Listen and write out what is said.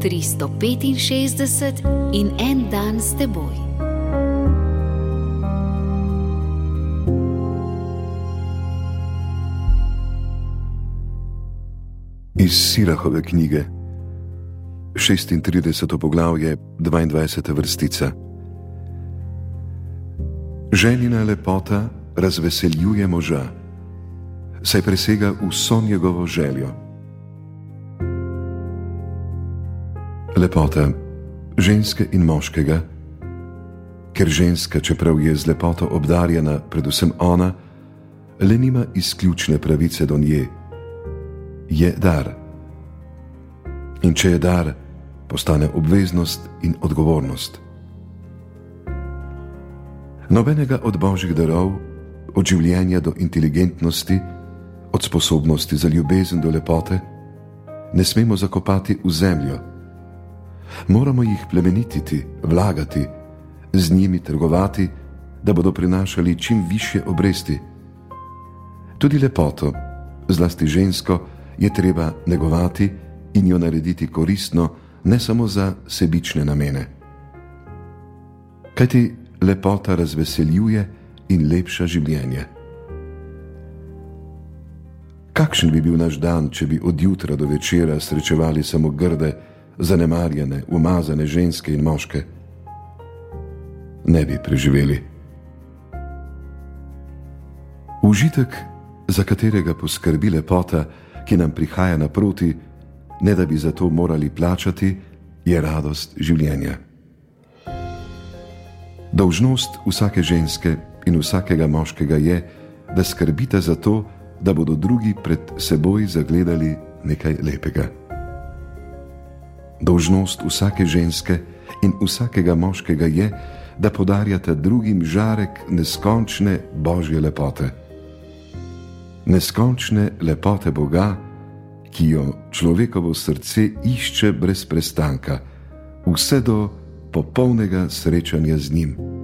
365 in en dan s teboj. Iz Sirahove knjige, 36. poglavje, 22. vrstica. Ženina lepota razveseljuje moža, saj presega vso njegovo željo. Lepota ženske in moškega, ker ženska, čeprav je z lepoto obdarjena, predvsem ona, le nima izključne pravice do nje, je dar. In če je dar, postane obveznost in odgovornost. Nobenega od božjih darov, od življenja do inteligentnosti, od sposobnosti za ljubezen do lepote, ne smemo zakopati v zemljo moramo jih plemenititi, vlagati, z njimi trgovati, da bodo prinašali čim više obresti. Tudi lepoto, zlasti žensko, je treba negovati in jo narediti koristno, ne samo za sebične namene. Kajti lepota razveseljuje in lepša življenje. Kakšen bi bil naš dan, če bi od jutra do večera srečevali samo grde, zanemarjene, umazane ženske in moške, ne bi preživeli. Užitek, za katerega poskrbi lepota, ki nam prihaja naproti, ne da bi za to morali plačati, je radost življenja. Dolžnost vsake ženske in vsakega moškega je, da skrbite za to, da bodo drugi pred seboj zagledali nekaj lepega dolžnost vsake ženske in vsakega moškega je, da podarjata drugim žarek neskončne božje lepote. Neskončne lepote Boga, ki jo človekovo srce išče brez prestanka, vse do popolnega srečanja z njim.